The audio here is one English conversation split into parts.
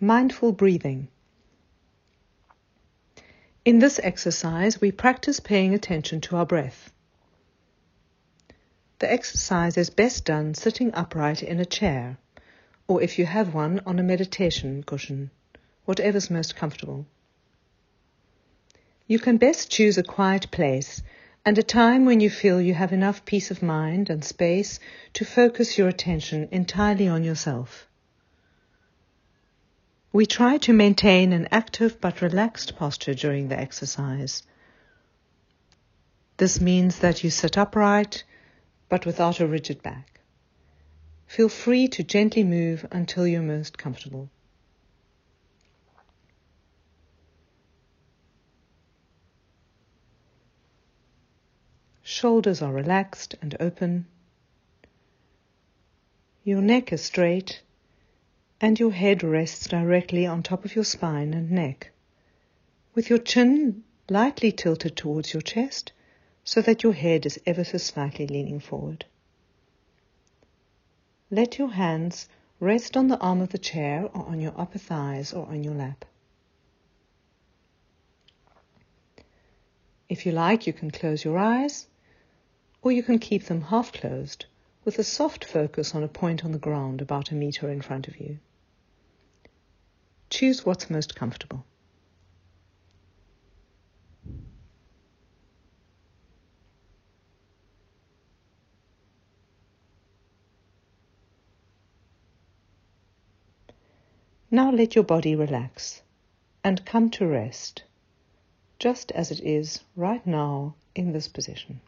Mindful breathing. In this exercise, we practice paying attention to our breath. The exercise is best done sitting upright in a chair, or if you have one, on a meditation cushion, whatever's most comfortable. You can best choose a quiet place and a time when you feel you have enough peace of mind and space to focus your attention entirely on yourself. We try to maintain an active but relaxed posture during the exercise. This means that you sit upright but without a rigid back. Feel free to gently move until you're most comfortable. Shoulders are relaxed and open. Your neck is straight and your head rests directly on top of your spine and neck, with your chin lightly tilted towards your chest so that your head is ever so slightly leaning forward. Let your hands rest on the arm of the chair or on your upper thighs or on your lap. If you like, you can close your eyes, or you can keep them half closed with a soft focus on a point on the ground about a meter in front of you. Choose what's most comfortable. Now let your body relax and come to rest, just as it is right now in this position.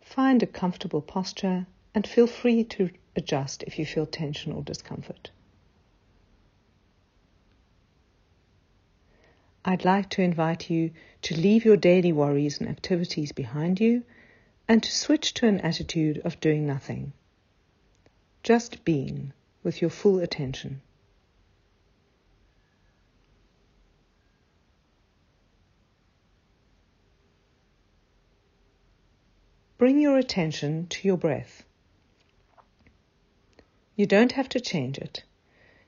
Find a comfortable posture and feel free to adjust if you feel tension or discomfort. I'd like to invite you to leave your daily worries and activities behind you and to switch to an attitude of doing nothing. Just being with your full attention. Bring your attention to your breath. You don't have to change it.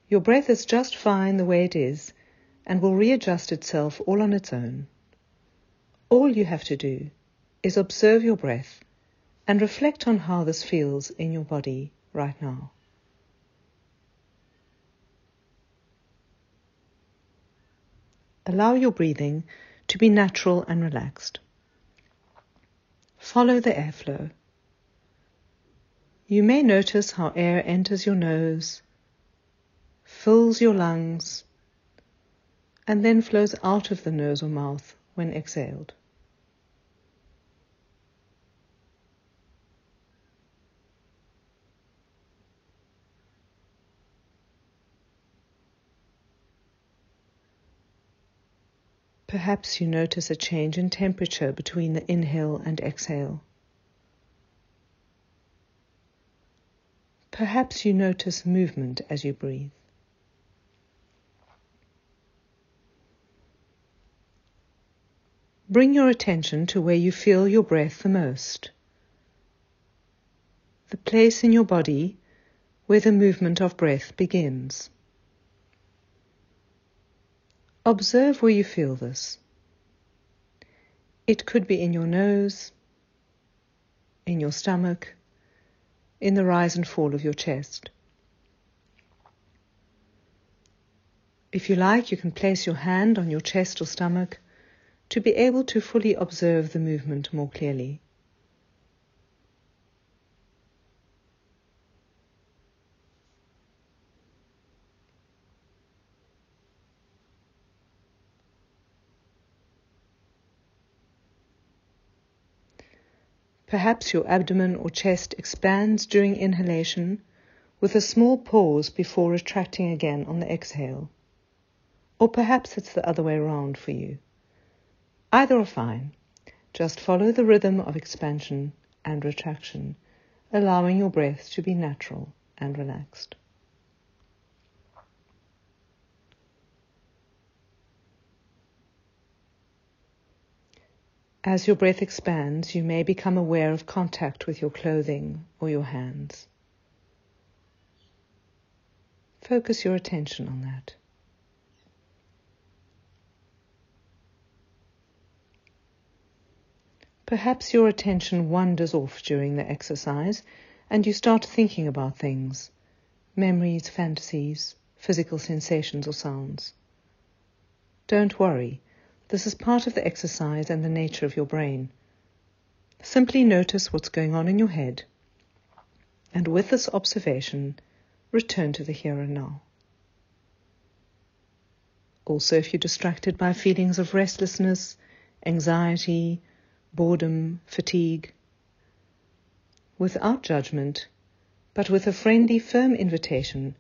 Your breath is just fine the way it is and will readjust itself all on its own. All you have to do is observe your breath and reflect on how this feels in your body right now. Allow your breathing to be natural and relaxed. Follow the airflow. You may notice how air enters your nose, fills your lungs, and then flows out of the nose or mouth when exhaled. Perhaps you notice a change in temperature between the inhale and exhale. Perhaps you notice movement as you breathe. Bring your attention to where you feel your breath the most. The place in your body where the movement of breath begins. Observe where you feel this. It could be in your nose, in your stomach, in the rise and fall of your chest. If you like, you can place your hand on your chest or stomach to be able to fully observe the movement more clearly. Perhaps your abdomen or chest expands during inhalation with a small pause before retracting again on the exhale. Or perhaps it's the other way around for you. Either are fine. Just follow the rhythm of expansion and retraction, allowing your breath to be natural and relaxed. As your breath expands, you may become aware of contact with your clothing or your hands. Focus your attention on that. Perhaps your attention wanders off during the exercise and you start thinking about things memories, fantasies, physical sensations, or sounds. Don't worry, this is part of the exercise and the nature of your brain. Simply notice what's going on in your head, and with this observation, return to the here and now. Also, if you're distracted by feelings of restlessness, anxiety, boredom, fatigue, without judgment, but with a friendly, firm invitation,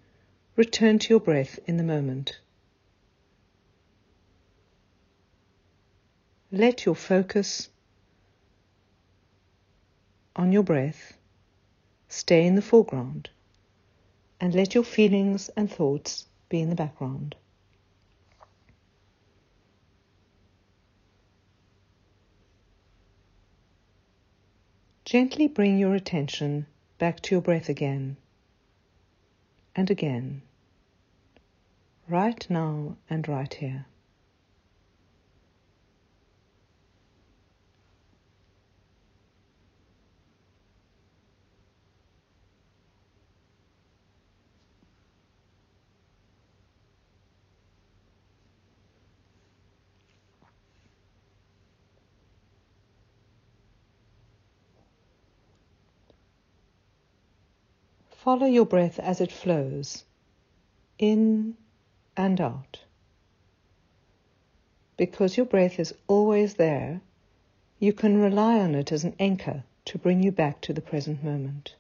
return to your breath in the moment. Let your focus on your breath stay in the foreground and let your feelings and thoughts be in the background. Gently bring your attention back to your breath again and again, right now and right here. Follow your breath as it flows, in and out. Because your breath is always there, you can rely on it as an anchor to bring you back to the present moment.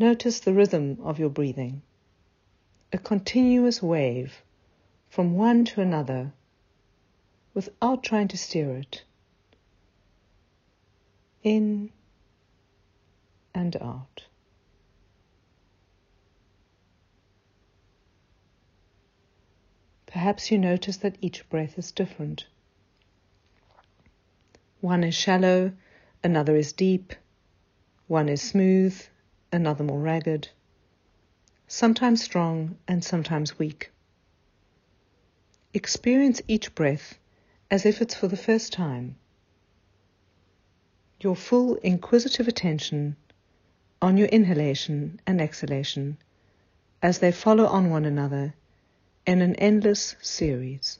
Notice the rhythm of your breathing, a continuous wave from one to another without trying to steer it. In and out. Perhaps you notice that each breath is different. One is shallow, another is deep, one is smooth, another more ragged, sometimes strong and sometimes weak. Experience each breath as if it's for the first time. Your full inquisitive attention on your inhalation and exhalation as they follow on one another in an endless series.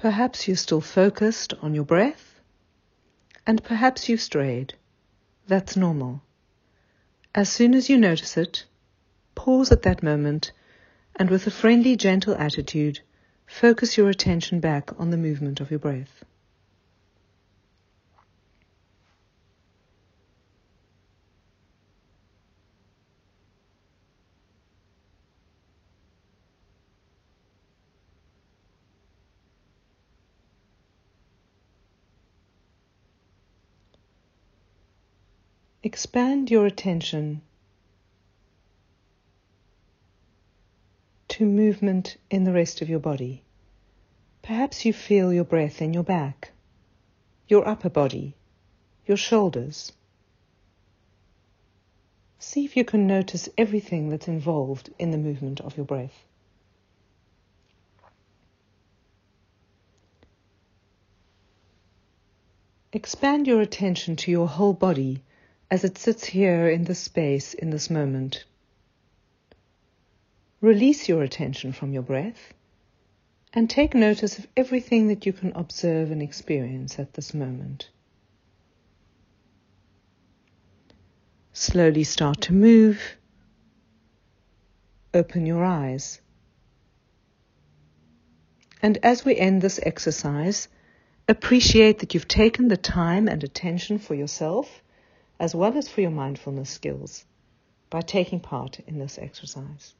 Perhaps you're still focused on your breath, and perhaps you've strayed. That's normal. As soon as you notice it, pause at that moment and with a friendly, gentle attitude, focus your attention back on the movement of your breath. Expand your attention to movement in the rest of your body. Perhaps you feel your breath in your back, your upper body, your shoulders. See if you can notice everything that's involved in the movement of your breath. Expand your attention to your whole body as it sits here in this space in this moment. Release your attention from your breath and take notice of everything that you can observe and experience at this moment. Slowly start to move. Open your eyes. And as we end this exercise, appreciate that you've taken the time and attention for yourself as well as for your mindfulness skills by taking part in this exercise.